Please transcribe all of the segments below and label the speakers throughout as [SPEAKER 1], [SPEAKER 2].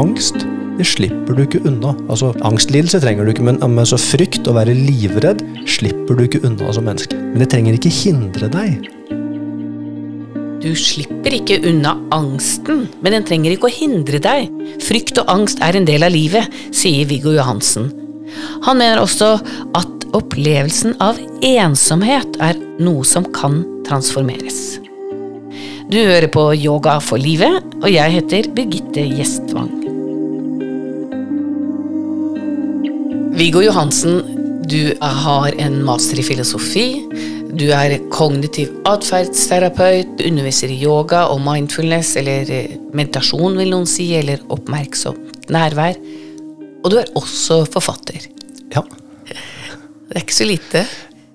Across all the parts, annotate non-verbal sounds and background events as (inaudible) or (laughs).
[SPEAKER 1] angst det slipper du ikke unna. Altså, Angstlidelse trenger du ikke, men, men så frykt og være livredd slipper du ikke unna som menneske. Men det trenger ikke hindre deg.
[SPEAKER 2] Du slipper ikke unna angsten, men den trenger ikke å hindre deg. Frykt og angst er en del av livet, sier Viggo Johansen. Han mener også at opplevelsen av ensomhet er noe som kan transformeres. Du hører på Yoga for livet, og jeg heter Birgitte Gjestvang. Viggo Johansen, du har en master i filosofi. Du er kognitiv atferdsterapeut, du underviser i yoga og mindfulness, eller eh, meditasjon, vil noen si, eller oppmerksomt nærvær. Og du er også forfatter.
[SPEAKER 1] Ja.
[SPEAKER 2] Det er ikke så lite.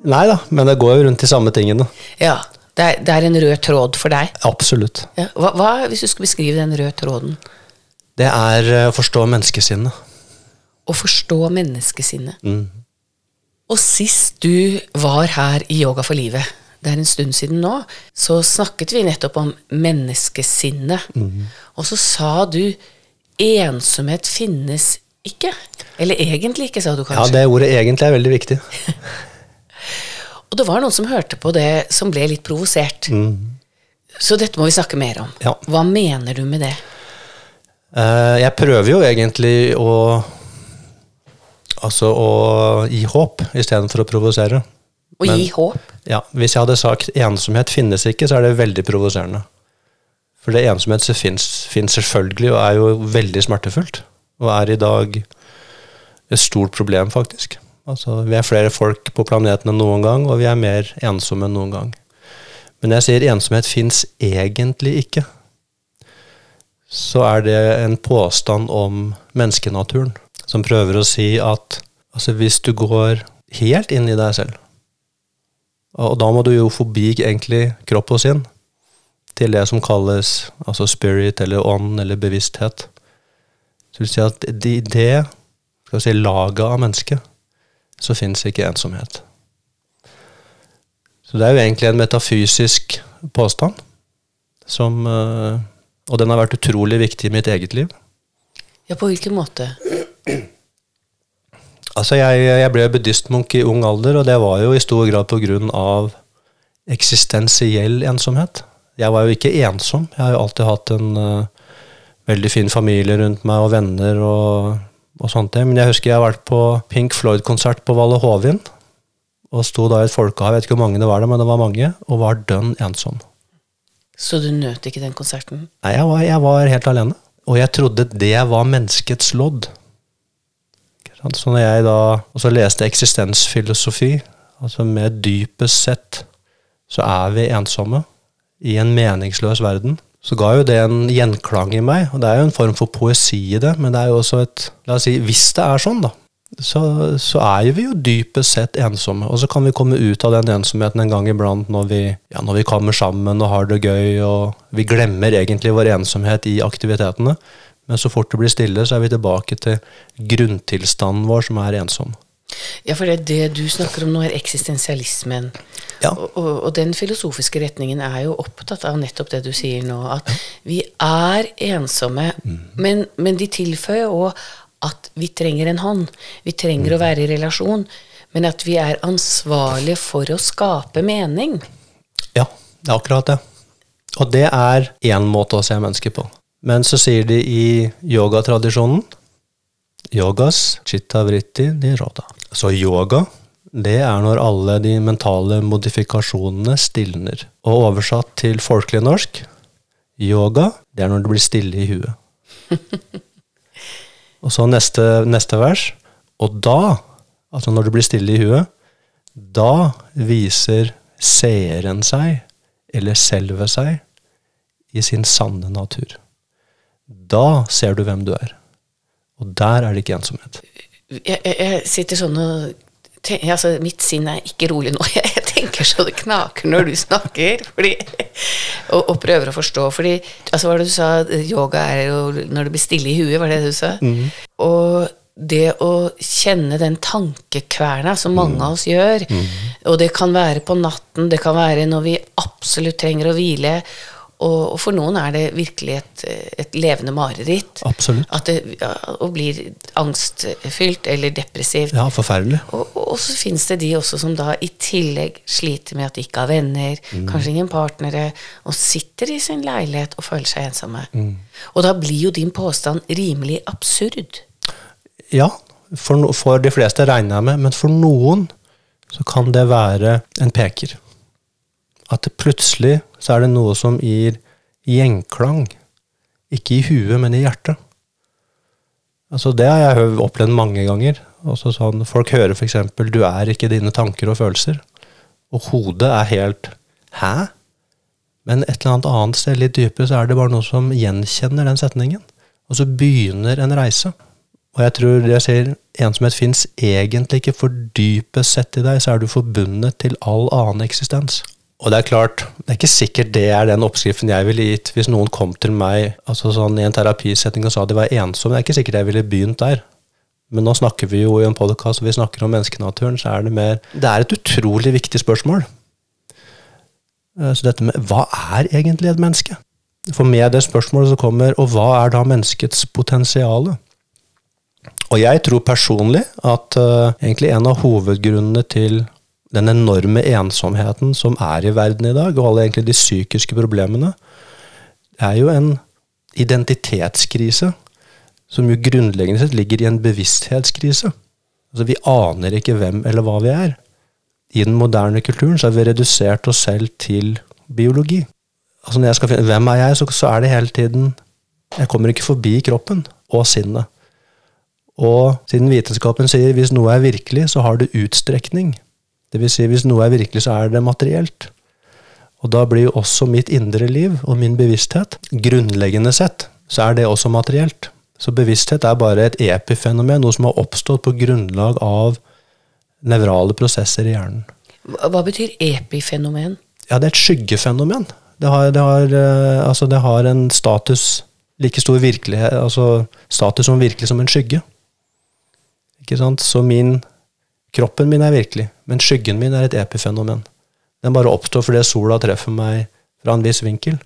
[SPEAKER 1] Nei da, men det går jo rundt de samme tingene.
[SPEAKER 2] Ja, det er, det er en rød tråd for deg.
[SPEAKER 1] Absolutt.
[SPEAKER 2] Ja. Hva, hva, hvis du skulle beskrive den røde tråden?
[SPEAKER 1] Det er eh, å forstå menneskesinnet.
[SPEAKER 2] Å forstå menneskesinnet.
[SPEAKER 1] Mm.
[SPEAKER 2] Og sist du var her i Yoga for livet, det er en stund siden nå, så snakket vi nettopp om menneskesinnet. Og så sa du ensomhet finnes ikke. Eller egentlig ikke, sa du kanskje?
[SPEAKER 1] Ja, det ordet egentlig er veldig viktig. (laughs)
[SPEAKER 2] Og det var noen som hørte på det, som ble litt provosert. Så dette må vi snakke mer om.
[SPEAKER 1] Ja.
[SPEAKER 2] Hva mener du med det?
[SPEAKER 1] Uh, Jeg prøver jo egentlig å Altså å gi håp istedenfor å provosere.
[SPEAKER 2] Å gi håp?
[SPEAKER 1] Ja, Hvis jeg hadde sagt 'ensomhet finnes ikke', så er det veldig provoserende. For det ensomhet fins selvfølgelig, og er jo veldig smertefullt. Og er i dag et stort problem, faktisk. Altså, Vi er flere folk på planeten enn noen gang, og vi er mer ensomme enn noen gang. Men når jeg sier ensomhet fins egentlig ikke, så er det en påstand om menneskenaturen, som prøver å si at altså, hvis du går helt inn i deg selv, og da må du jo forbi egentlig kropp og sinn til det som kalles altså spirit eller ånd eller bevissthet. Så vil si at i det skal si, laget av mennesket, så fins ikke ensomhet. Så det er jo egentlig en metafysisk påstand, som eh, Og den har vært utrolig viktig i mitt eget liv.
[SPEAKER 2] Ja, på hvilken måte?
[SPEAKER 1] Altså, jeg, jeg ble buddhistmunk i ung alder, og det var jo i stor grad av eksistensiell ensomhet. Jeg var jo ikke ensom. Jeg har jo alltid hatt en uh, veldig fin familie rundt meg, og venner og, og sånt. Men jeg husker jeg har vært på Pink Floyd-konsert på Valle Hovin, og sto da i et folkehav, jeg vet ikke hvor mange det var der, men det var mange, og var dønn ensom.
[SPEAKER 2] Så du nøt ikke den konserten?
[SPEAKER 1] Nei, jeg var, jeg var helt alene. Og jeg trodde det var menneskets lodd. Så når jeg da også leste eksistensfilosofi, altså med dypest sett, så er vi ensomme i en meningsløs verden. Så ga jo det en gjenklang i meg, og det er jo en form for poesi i det, men det er jo også et La oss si, hvis det er sånn, da, så, så er vi jo dypest sett ensomme. Og så kan vi komme ut av den ensomheten en gang iblant når vi, ja, når vi kommer sammen og har det gøy, og vi glemmer egentlig vår ensomhet i aktivitetene. Men så fort det blir stille, så er vi tilbake til grunntilstanden vår, som er ensom.
[SPEAKER 2] Ja, for det, det du snakker om nå, er eksistensialismen.
[SPEAKER 1] Ja.
[SPEAKER 2] Og, og, og den filosofiske retningen er jo opptatt av nettopp det du sier nå, at vi er ensomme, men, men de tilføyer òg at vi trenger en hånd. Vi trenger å være i relasjon, men at vi er ansvarlige for å skape mening.
[SPEAKER 1] Ja, det er akkurat det. Og det er én måte å se mennesker på. Men så sier de i yogatradisjonen Yogas chitta vritti niroda. Så yoga, det er når alle de mentale modifikasjonene stilner. Og oversatt til folkelig norsk yoga, det er når det blir stille i huet. (laughs) Og så neste, neste vers. Og da, altså når det blir stille i huet, da viser seeren seg, eller selvet seg, i sin sanne natur. Da ser du hvem du er. Og der er det ikke ensomhet.
[SPEAKER 2] Jeg, jeg, jeg sitter sånn og ten- altså, Mitt sinn er ikke rolig nå. (laughs) Jeg tenker så det knaker når du snakker. Fordi, og, og prøver å forstå. Fordi, altså, hva var det du sa? Yoga er jo når det blir stille i huet, var det det du sa? Og det å kjenne den tankekverna som mange av oss gjør, og det kan være på natten, det kan være når vi absolutt trenger å hvile, Og, og for noen er det virkelig et, et levende mareritt.
[SPEAKER 1] Absolutt.
[SPEAKER 2] At det ja, og blir angstfylt eller depressivt.
[SPEAKER 1] Ja, forferdelig.
[SPEAKER 2] Og, og så finnes det de også som da i tillegg sliter med at de ikke har venner, kanskje ingen partnere, og sitter i sin leilighet og føler seg ensomme. Og da blir jo din påstand rimelig absurd.
[SPEAKER 1] Ja, for, for de fleste regner jeg med, men for noen så kan det være en peker. At plutselig så er det noe som gir gjenklang. Ikke i huet, men i hjertet. Altså Det har jeg opplevd mange ganger. Også sånn, folk hører f.eks.: Du er ikke dine tanker og følelser. Og hodet er helt Hæ? Men et eller annet annet sted litt dypere så er det bare noe som gjenkjenner den setningen. Og så begynner en reise. Og jeg tror jeg sier ensomhet fins egentlig ikke, for dypest sett i deg så er du forbundet til all annen eksistens. Og det er klart, det er ikke sikkert det er den oppskriften jeg ville gitt hvis noen kom til meg altså sånn i en terapisetting og sa de var ensomme. Det er ikke sikkert jeg ville begynt der. Men nå snakker vi jo i en podkast og vi snakker om menneskenaturen, så er det mer Det er et utrolig viktig spørsmål. Eh, Så dette med hva er egentlig et menneske? For med det spørsmålet så kommer Og hva er da menneskets potensial? Og jeg tror personlig at uh, egentlig en av hovedgrunnene til den enorme ensomheten som er i verden i dag, og alle egentlig de psykiske problemene, er jo en identitetskrise som jo grunnleggende sett ligger i en bevissthetskrise. Altså Vi aner ikke hvem eller hva vi er. I den moderne kulturen så har vi redusert oss selv til biologi. Altså Når jeg skal finne hvem er jeg, så, så er det hele tiden Jeg kommer ikke forbi kroppen og sinnet. Og siden vitenskapen sier hvis noe er virkelig, så har det utstrekning. Det vil si hvis noe er virkelig, så er det materielt. Og da blir jo også mitt indre liv og min bevissthet Grunnleggende sett så er det også materielt. Så bevissthet er bare et epifenomen, noe som har oppstått på grunnlag av nevrale prosesser i hjernen.
[SPEAKER 2] Hva hva betyr epifenomen?
[SPEAKER 1] Ja, det er et skyggefenomen. Det har, det har, eh, altså det har en status like stor virkelighet, altså status som virkelig som en skygge. Ikke sant? Så min kroppen min er virkelig, men skyggen min er et epifenomen. Den bare oppstår fordi sola treffer meg fra en viss vinkel.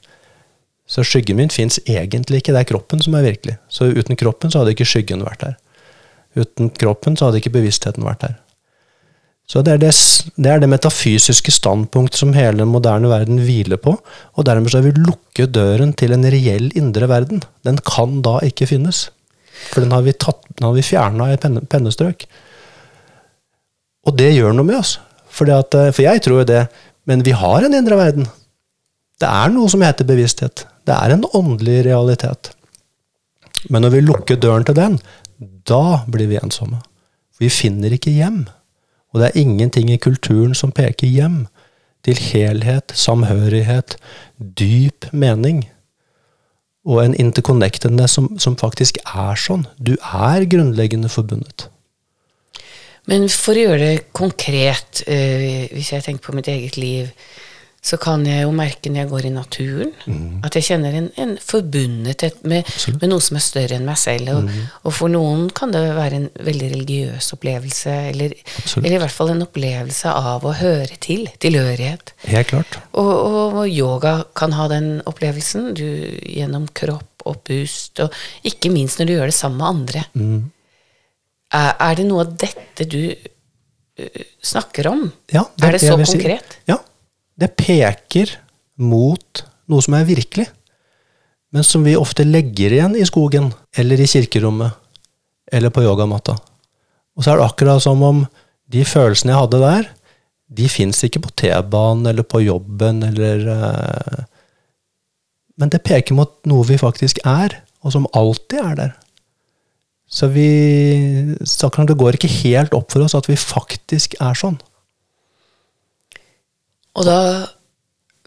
[SPEAKER 1] Så skyggen min fins egentlig ikke, det er kroppen som er virkelig. Så uten kroppen så hadde ikke skyggen vært der. Uten kroppen så hadde ikke bevisstheten vært der. Så det er det, det er det metafysiske standpunkt som hele den moderne verden hviler på, og dermed så har vi lukket døren til en reell indre verden. Den kan da ikke finnes. For den har vi, tatt- vi fjerna i et penne, pennestrøk. Og det gjør noe med oss. At, eh, for jeg tror jo det, men vi har en indre verden. Det er noe som heter bevissthet. Det er en åndelig realitet. Men når vi lukker døren til den, da blir vi ensomme. Vi finner ikke hjem. Og det er ingenting i kulturen som peker hjem til helhet, samhørighet, dyp mening. Og en interconnectedness som, som faktisk er sånn. Du er grunnleggende forbundet.
[SPEAKER 2] Men for å gjøre det konkret, eh, hvis jeg tenker på mitt eget liv, så kan jeg jo merke når jeg går i naturen, at jeg kjenner en, en forbundethet med, med noe som er større enn meg selv. Og, og for noen kan det være en veldig religiøs opplevelse, eller, eller i hvert fall en opplevelse av å høre til, tilhørighet.
[SPEAKER 1] Helt klart.
[SPEAKER 2] Og, og, og yoga kan ha den opplevelsen, du gjennom kropp og pust, og ikke minst når du gjør det sammen med andre. Er, er det noe av dette du ø, snakker om?
[SPEAKER 1] Ja,
[SPEAKER 2] er det så
[SPEAKER 1] si.
[SPEAKER 2] konkret?
[SPEAKER 1] Ja. Det peker mot noe som er virkelig, men som vi ofte legger igjen i skogen, eller i kirkerommet, eller på yogamatta. Og så er det akkurat som om de følelsene jeg hadde der, de fins ikke på T-banen eller på jobben eller eh, Men det peker mot noe vi faktisk er, og som alltid er der. Så vi så Det går ikke helt opp for oss at vi faktisk er sånn.
[SPEAKER 2] Og da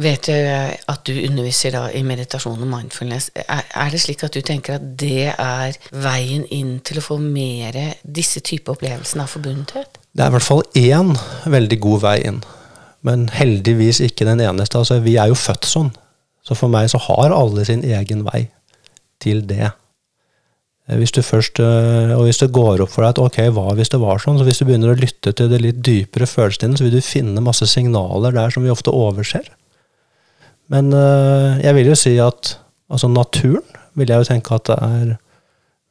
[SPEAKER 2] vet jeg at du underviser da i meditasjon og mindfulness. Er, er det slik at du tenker at det er veien inn til å få mer disse type opplevelsene av forbundethet?
[SPEAKER 1] Det er i hvert fall én veldig god vei inn, men heldigvis ikke den eneste. Altså, vi er jo født sånn, så for meg så har alle sin egen vei til det. Eh, Hvis du først, øh, og hvis det går opp for deg at ok, hva hvis det var sånn, så hvis du begynner å lytte til det litt dypere følelsene så vil du finne masse signaler der som vi ofte overser. Men øh, jeg vil jo si at altså naturen vil jeg jo tenke at det er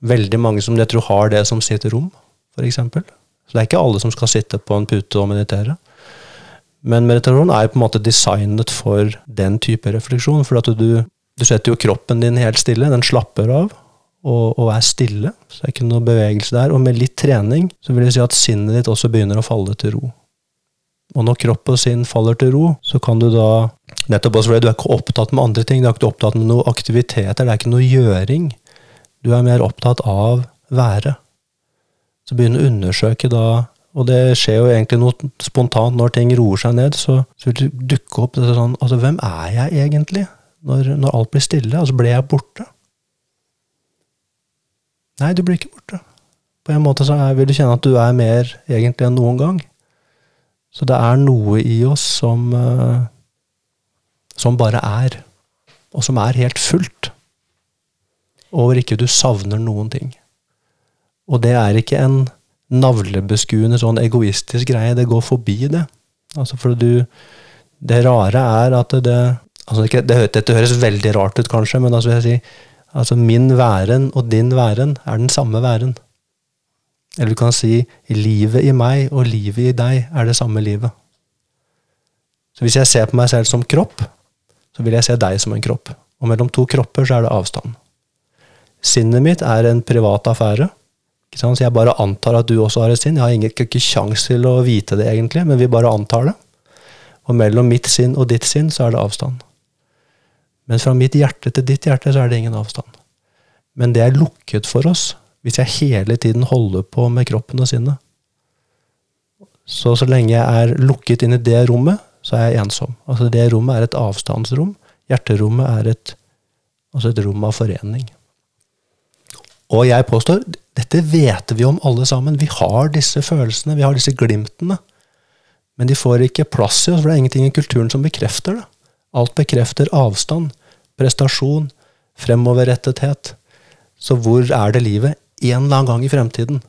[SPEAKER 1] veldig mange som jeg tror har det som sitt rom, f.eks. Så det er ikke alle som skal sitte på en pute og meditere. Men meditasjon er jo på en måte designet for den type refleksjon. For at du, du setter jo kroppen din helt stille, den slapper av og, og, er stille. Så det er ikke noe bevegelse der. Og med litt trening så vil jeg si at sinnet ditt også begynner å falle til ro. Og når kropp og sinn faller til ro, så kan du da Nettopp også fordi du er ikke opptatt med andre ting, du er ikke opptatt med noen aktiviteter, det er ikke noe gjøring. Du er mer opptatt av været. Så begynn å undersøke da og det skjer jo egentlig noe spontant når ting roer seg ned. Så, så vil det dukke opp det sånn Altså, hvem er jeg egentlig? Når, når alt blir stille? Altså, ble jeg borte? Nei, du blir ikke borte. På en måte så vil du kjenne at du er mer egentlig enn noen gang. Så det er noe i oss som uh, som bare er. Og som er helt fullt. Og hvor ikke du savner noen ting. Og det er ikke en navlebeskuende, sånn egoistisk greie. Det går forbi det. Altså for du Det rare er at det altså ikke, det, Dette høres veldig rart ut, kanskje, men altså jeg si, altså min væren og din væren er den samme væren. Eller du kan si livet i meg og livet i deg er det samme livet. Så hvis jeg ser på meg selv som kropp, så vil jeg se deg som en kropp. Og mellom to kropper så er det avstand. Sinnet mitt er en privat affære. Så jeg bare antar at du også har et sinn. Jeg har ikke, ikke kjangs til å vite det, egentlig, men vi bare antar det. Og mellom mitt sinn og ditt sinn så er det avstand. Men fra mitt hjerte til ditt hjerte så er det ingen avstand. Men det er lukket for oss hvis jeg hele tiden holder på med kroppen og sinnet. Så så lenge jeg er lukket inn i det rommet, så er jeg ensom. Altså Det rommet er et avstandsrom. Hjerterommet er et, altså et rom av forening. Og jeg påstår dette vet vi om alle sammen. Vi har disse følelsene, vi har disse glimtene. Men de får ikke plass i oss, for det er ingenting i kulturen som bekrefter det. Alt bekrefter avstand, prestasjon, fremoverrettethet. Så hvor er det livet? En eller annen gang i fremtiden.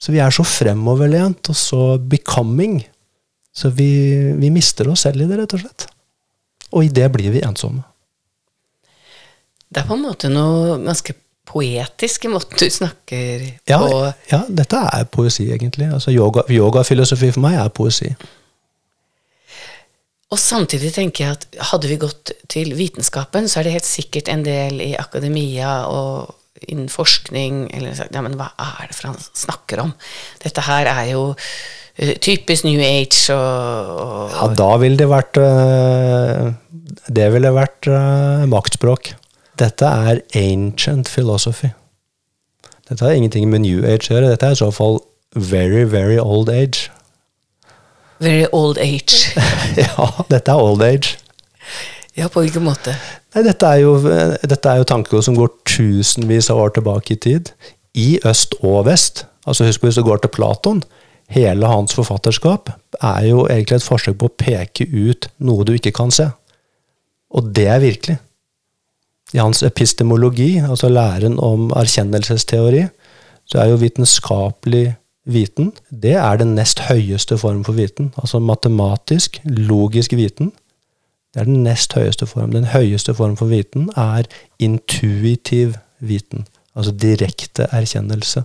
[SPEAKER 1] Så vi er så fremoverlent og så becoming. Så vi, vi mister oss selv i det, rett og slett. Og i det blir vi ensomme.
[SPEAKER 2] Det er på en måte noe ganske poetisk i måten du snakker
[SPEAKER 1] ja, på. Ja, dette er poesi, egentlig. Altså yoga, Yogafilosofi for meg er poesi.
[SPEAKER 2] Og samtidig tenker jeg at hadde vi gått til vitenskapen, så er det helt sikkert en del i akademia og innen forskning eller Ja, men hva er det for han snakker om? Dette her er jo uh, typisk New Age og, og,
[SPEAKER 1] Ja, da ville det vært uh, Det ville vært uh, maktspråk. Dette er ancient philosophy. Dette har ingenting med New Age å gjøre. Dette er i så fall very, very old age.
[SPEAKER 2] Very old age. (laughs)
[SPEAKER 1] ja, dette er old age.
[SPEAKER 2] Ja, på hvilken måte?
[SPEAKER 1] Nei, dette er jo, dette er jo tanker som går tusenvis av år tilbake i tid. I øst og vest. Altså Husk hvis du går til Platon. Hele hans forfatterskap er jo egentlig et forsøk på å peke ut noe du ikke kan se. Og det er virkelig. I hans epistemologi, altså læren om erkjennelsesteori, så er jo vitenskapelig viten det er den nest høyeste form for viten. Altså matematisk, logisk viten. Det er den nest høyeste form. Den høyeste form for viten er intuitiv viten. Altså direkte erkjennelse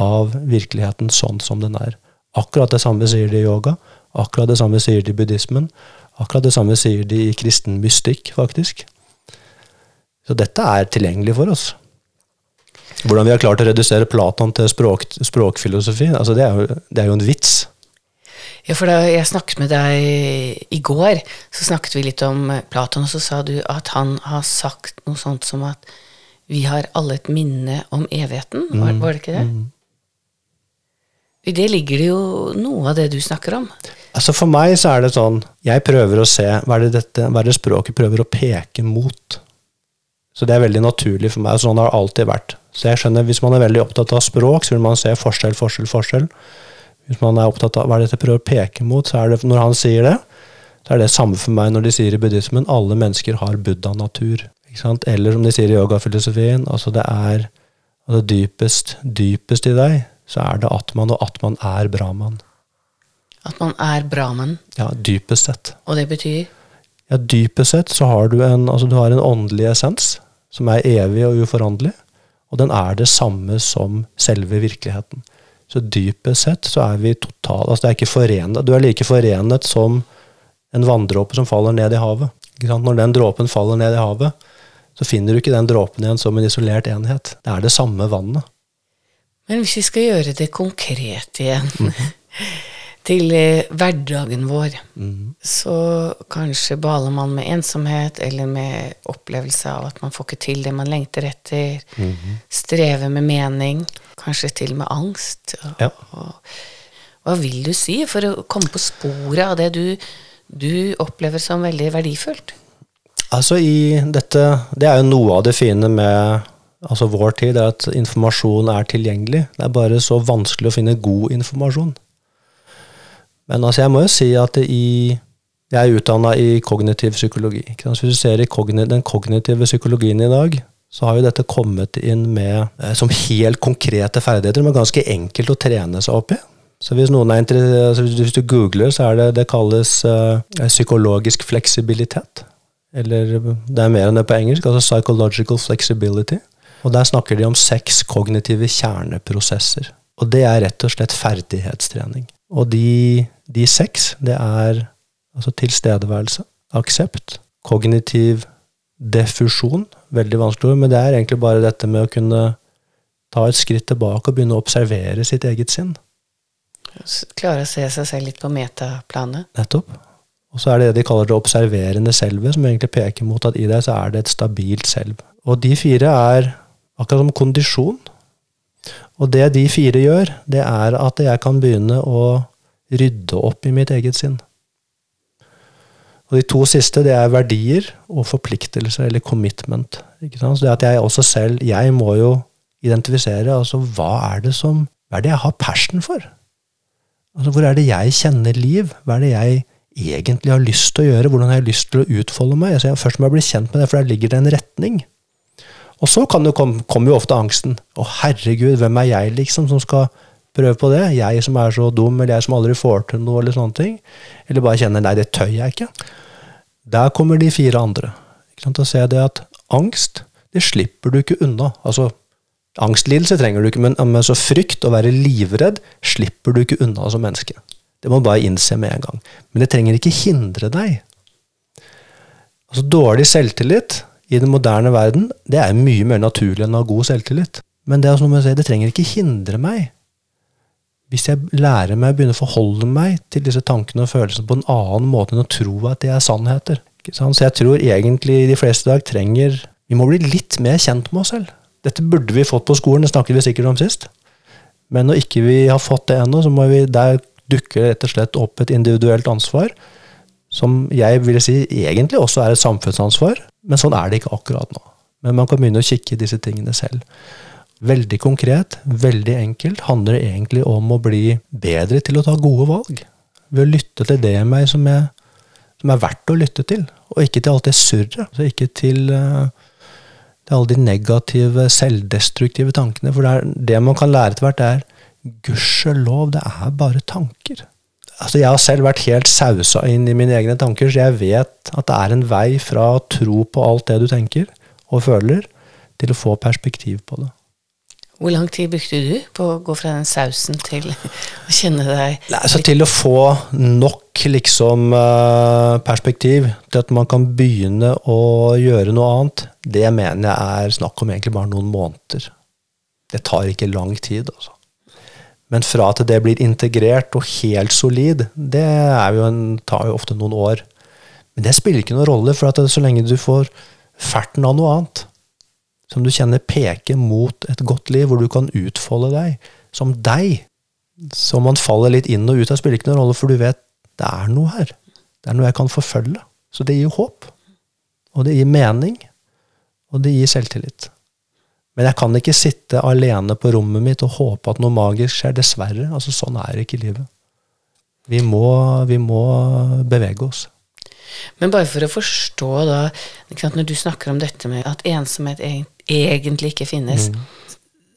[SPEAKER 1] av virkeligheten sånn som den er. Akkurat det samme sier de i yoga. Akkurat det samme sier de i buddhismen. Akkurat det samme sier de i kristen mystikk, faktisk. Så dette er tilgjengelig for oss. Hvordan vi har klart å redusere Platon til språk, språkfilosofi, altså det, er jo, det er jo en vits.
[SPEAKER 2] Ja, for da jeg snakket med deg i går, så snakket vi litt om Platon, og så sa du at han har sagt noe sånt som at vi har alle et minne om evigheten. Var, mm, var det ikke det? Mm. I det ligger det jo noe av det du snakker om.
[SPEAKER 1] Altså For meg så er det sånn Jeg prøver å se hva er det, dette, hva er det språket prøver å peke mot. Så det er veldig naturlig for meg. Sånn har det alltid vært. Så jeg skjønner, Hvis man er veldig opptatt av språk, så vil man se forskjell, forskjell, forskjell. Hvis man er opptatt av hva dette prøver å peke mot, så er det når han sier det, så er det samme for meg når de sier i buddhismen alle mennesker har buddha-natur. Eller som de sier i yogafilosofien, altså det er altså dypest, dypest i deg, så er det atman, og atman er brahman.
[SPEAKER 2] At man er brahman?
[SPEAKER 1] Ja, dypest sett.
[SPEAKER 2] Og det betyr?
[SPEAKER 1] Ja, dypest sett så har du en, altså du har en åndelig essens som er evig og uforanderlig, og den er det samme som selve virkeligheten. Så dypest sett så er vi totalt altså det er ikke forenet, Du er like forenet som en vanndråpe som faller ned i havet. Når den dråpen faller ned i havet, så finner du ikke den dråpen igjen som en isolert enhet. Det er det samme vannet.
[SPEAKER 2] Men hvis vi skal gjøre det konkret igjen, (laughs) til eh, hverdagen vår, så kanskje baler man med ensomhet eller med opplevelse av at man får ikke til det man lengter etter, strever med mening, kanskje til og med angst. Og,
[SPEAKER 1] Ja.
[SPEAKER 2] og, hva vil du si for å komme på sporet av det du, du opplever som veldig verdifullt?
[SPEAKER 1] Altså i dette, Det er jo noe av det fine med altså vår tid, er at informasjon er tilgjengelig. Det er bare så vanskelig å finne god informasjon. Men altså jeg må jo si at i Jeg er utdanna i kognitiv psykologi. Hvis du ser i kogni, den kognitive psykologien i dag, så har jo dette kommet inn med eh, som helt konkrete ferdigheter, men ganske enkelt å trene seg opp i. Så hvis altså hvis du googler, så er det det kalles uh, psykologisk fleksibilitet. Eller det er mer enn det på engelsk, altså psychological flexibility. Og der snakker de om seks kognitive kjerneprosesser. Og det er rett og slett ferdighetstrening. Og de, de seks, det er altså tilstedeværelse, aksept, kognitiv defusjon, veldig vanskelig ord, men det er egentlig bare dette med å kunne ta et skritt tilbake og begynne å observere sitt eget sinn.
[SPEAKER 2] Klare å se seg selv litt på metaplanet?
[SPEAKER 1] Nettopp. Og så er det det de kaller det observerende selvet, som egentlig peker mot at i deg så er det et stabilt selv. Og de fire er akkurat som kondisjon. Og det de fire gjør, det er at jeg kan begynne å rydde opp i mitt eget sinn. Og de to siste, det er verdier og forpliktelser, eller commitment. Så det at jeg også selv Jeg må jo identifisere altså hva er det som Hva er det jeg har passion for? Altså, hvor er det jeg kjenner liv? Hva er det jeg egentlig har lyst til å gjøre? Hvordan har jeg lyst til å utfolde meg? Altså, jeg, først må jeg bli kjent med det, for der ligger det en retning. Og så kan det komme, kommer jo ofte angsten. Å, herregud, hvem er jeg, liksom, som skal prøve på det? Jeg som er så dum, eller jeg som aldri får til noe, eller sånne ting. Eller bare kjenner nei, det tør jeg ikke. Der kommer de fire andre. Ikke sant? Å se det at angst, det slipper du ikke unna. Altså, Angstlidelse trenger du ikke, men, men så frykt, å være livredd, slipper du ikke unna som menneske. Det må du bare innse med en gang. Men det trenger ikke hindre deg. Altså Dårlig selvtillit i den moderne verden det er mye mer naturlig enn å ha god selvtillit. Men det, er altså noe med å si, det trenger ikke hindre meg. Hvis jeg lærer meg å begynne å forholde meg til disse tankene og følelsene på en annen måte enn å tro at det er sannheter. Så jeg tror egentlig de fleste i dag trenger Vi må bli litt mer kjent med oss selv. Dette burde vi fått på skolen, det snakket vi sikkert om sist. Men når ikke vi har fått det ennå, så må vi der dukke rett og slett opp et individuelt ansvar. Som jeg vil si egentlig også er et samfunnsansvar, men sånn er det ikke akkurat nå. Men man kan begynne å kikke i disse tingene selv. Veldig konkret, veldig enkelt, handler det egentlig om å bli bedre til å ta gode valg. Ved å lytte til det i meg som er, som er verdt å lytte til, og ikke til alt det surret. Altså ikke til det er alle de negative, selvdestruktive tankene. For det, er, det man kan lære etter hvert, er gudskjelov, det er bare tanker. Altså Jeg har selv vært helt sausa inn i mine egne tanker, så jeg vet at det er en vei fra å tro på alt det du tenker og føler, til å få perspektiv på det.
[SPEAKER 2] Hvor lang tid brukte du på å gå fra den sausen til å kjenne deg
[SPEAKER 1] Nei, så Til å få nok liksom eh, perspektiv til at man kan begynne å gjøre noe annet, det mener jeg er snakk om egentlig bare noen måneder. Det tar ikke lang tid, altså. Men fra at det blir integrert og helt solid, det jo en, tar jo ofte noen år. Men det spiller ikke noen rolle, for så lenge du får ferten av noe annet, som du kjenner peker mot et godt liv, hvor du kan utfolde deg som deg, så man faller litt inn og ut av, spiller ikke noen rolle, for du vet det er noe her. Det er noe jeg kan forfølge. Så det gir håp. Og det gir mening. Og det gir selvtillit. Men jeg kan ikke sitte alene på rommet mitt og håpe at noe magisk skjer. Dessverre. altså Sånn er ikke livet. Vi må, vi må bevege oss.
[SPEAKER 2] Men bare for å forstå, da Når du snakker om dette med at ensomhet egentlig ikke finnes, mm.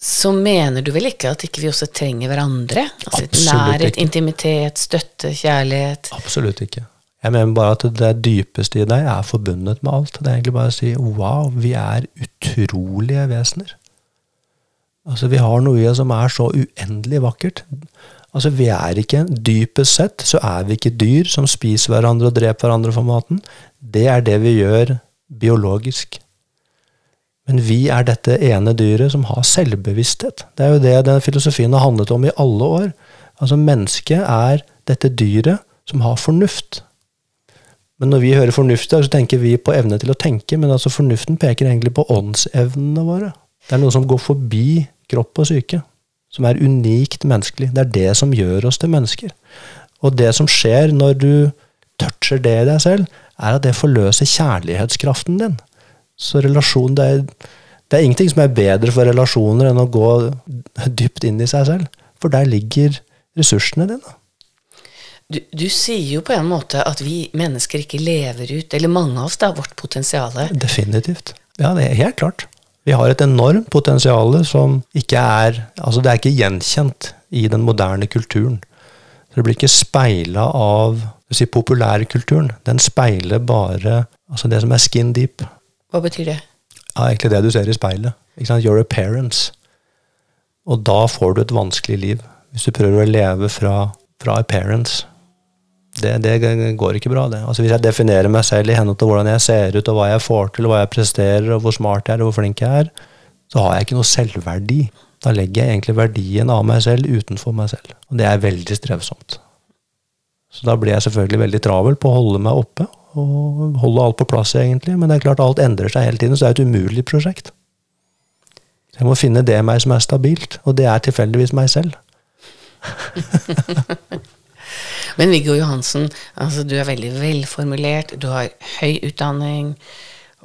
[SPEAKER 2] så mener du vel ikke at ikke vi også trenger hverandre? Altså
[SPEAKER 1] Absolutt
[SPEAKER 2] Nærhet,
[SPEAKER 1] ikke.
[SPEAKER 2] intimitet, støtte, kjærlighet?
[SPEAKER 1] Absolutt ikke. Jeg mener bare at det dypeste i deg er forbundet med alt. Det er egentlig bare å si wow, vi er utrolige vesener. Altså, vi har noe i oss som er så uendelig vakkert. Altså, vi er ikke Dypest sett så er vi ikke dyr som spiser hverandre og dreper hverandre for maten. Det er det vi gjør biologisk. Men vi er dette ene dyret som har selvbevissthet. Det er jo det den filosofien har handlet om i alle år. Altså, mennesket er dette dyret som har fornuft. Men når vi hører fornuft, så tenker vi på evne til å tenke, men altså fornuften peker egentlig på åndsevnene våre. Det er noe som går forbi kropp og syke, som er unikt menneskelig. Det er det som gjør oss til mennesker. Og det som skjer når du toucher det i deg selv, er at det forløser kjærlighetskraften din. Så relasjon, det er, det er ingenting som er bedre for relasjoner enn å gå dypt inn i seg selv. For der ligger ressursene dine.
[SPEAKER 2] Du, du, sier jo på en måte at vi mennesker ikke lever ut, eller mange av oss, da, vårt potensial.
[SPEAKER 1] Definitivt. Ja, det er helt klart. Vi har et enormt potensial som ikke er Altså, det er ikke gjenkjent i den moderne kulturen. Det blir ikke speila av si, populærkulturen. Den speiler bare altså det som er skin deep.
[SPEAKER 2] Hva betyr det?
[SPEAKER 1] Ja, Egentlig det du ser i speilet. Ikke sant? Your appearance. Og da får du et vanskelig liv. Hvis du prøver å leve fra, fra appearance det, det, går ikke bra, det. Altså Hvis jeg definerer meg selv i henhold til hvordan jeg ser ut, og hva jeg får til, og hva jeg presterer, og hvor smart jeg er, og hvor flink jeg er, så har jeg ikke noe selvverdi. Da legger jeg egentlig verdien av meg selv utenfor meg selv. Og det er veldig strevsomt. Så da blir jeg selvfølgelig veldig travel på å holde meg oppe, og holde alt på plass, egentlig. Men det er klart alt endrer seg hele tiden, så det er et umulig prosjekt. Jeg må finne det meg som er stabilt, og det er tilfeldigvis meg selv. (laughs)
[SPEAKER 2] Men Viggo Johansen, altså, du er veldig velformulert, du har høy utdanning,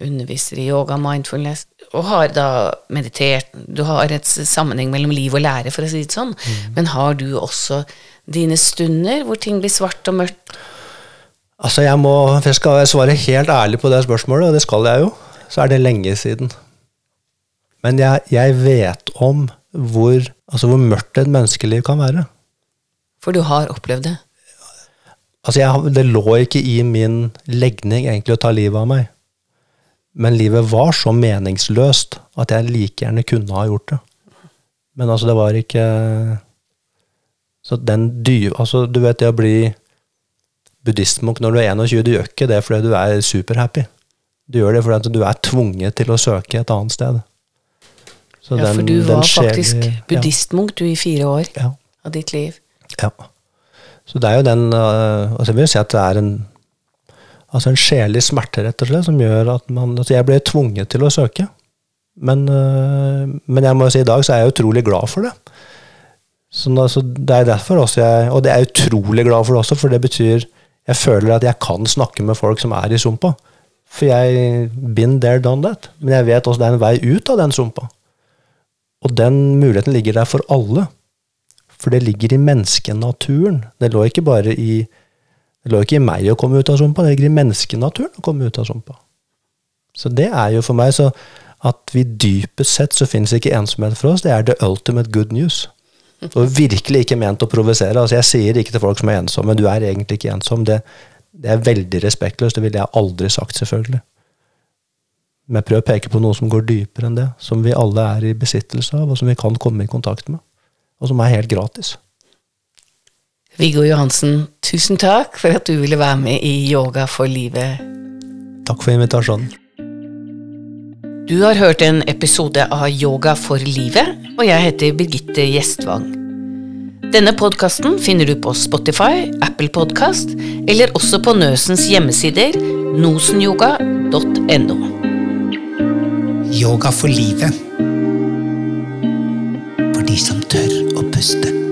[SPEAKER 2] underviser i yoga, mindfulness, og har da meditert. Du har et sammenheng mellom liv og lære, for å si det sånn. Mm. Men har du også dine stunder hvor ting blir svart og mørkt?
[SPEAKER 1] Altså, jeg må jeg skal svare helt ærlig på det spørsmålet, og det skal jeg jo. Så er det lenge siden. Men jeg, jeg vet om hvor, altså hvor mørkt et menneskeliv kan være.
[SPEAKER 2] For du har opplevd det?
[SPEAKER 1] Altså, jeg, det lå ikke i min legning egentlig å ta livet av meg. Men livet var så meningsløst at jeg like gjerne kunne ha gjort det. Men altså, det var ikke Så den dyve Altså, du vet det å bli buddhistmunk når du er 21, du gjør ikke det fordi du er superhappy. Du gjør det fordi du er tvunget til å søke et annet sted.
[SPEAKER 2] Så ja, den, for du var faktisk buddhistmunk du i fire år ja. av ditt liv.
[SPEAKER 1] Ja. Så det er jo den uh, altså Jeg vil si at det er en altså en sjelelig smerte, rett og slett, som gjør at man altså Jeg ble tvunget til å søke. Men, uh, men jeg må si i dag så er jeg utrolig glad for det. Så altså, det er derfor også jeg Og det er jeg utrolig glad for det også, for det betyr Jeg føler at jeg kan snakke med folk som er i sumpa. For jeg been there, done that. Men jeg vet også det er en vei ut av den sumpa. Og den muligheten ligger der for alle. For det ligger i menneskenaturen. Det lå ikke bare i det lå ikke i meg å komme ut av sumpa, det ligger i menneskenaturen å komme ut av sumpa. Så det er jo for meg så at vi dypest sett så finnes ikke ensomhet for oss. Det er the ultimate good news. Og virkelig ikke ment å provosere. Altså jeg sier ikke til folk som er ensomme, du er egentlig ikke ensom. Det, det er veldig respektløst. Det ville jeg aldri sagt, selvfølgelig. Men jeg prøver å peke på noe som går dypere enn det. Som vi alle er i besittelse av, og som vi kan komme i kontakt med og som er helt gratis.
[SPEAKER 2] Viggo Johansen, tusen takk for at du ville være med i Yoga for livet.
[SPEAKER 1] Takk for invitasjonen.
[SPEAKER 2] Du har hørt en episode av Yoga for livet, og jeg heter Birgitte Gjestvang. Denne podkasten finner du på Spotify, Apple Podkast eller også på Nøsens hjemmesider nosenyoga.no.
[SPEAKER 3] Yoga for livet som tør å puste.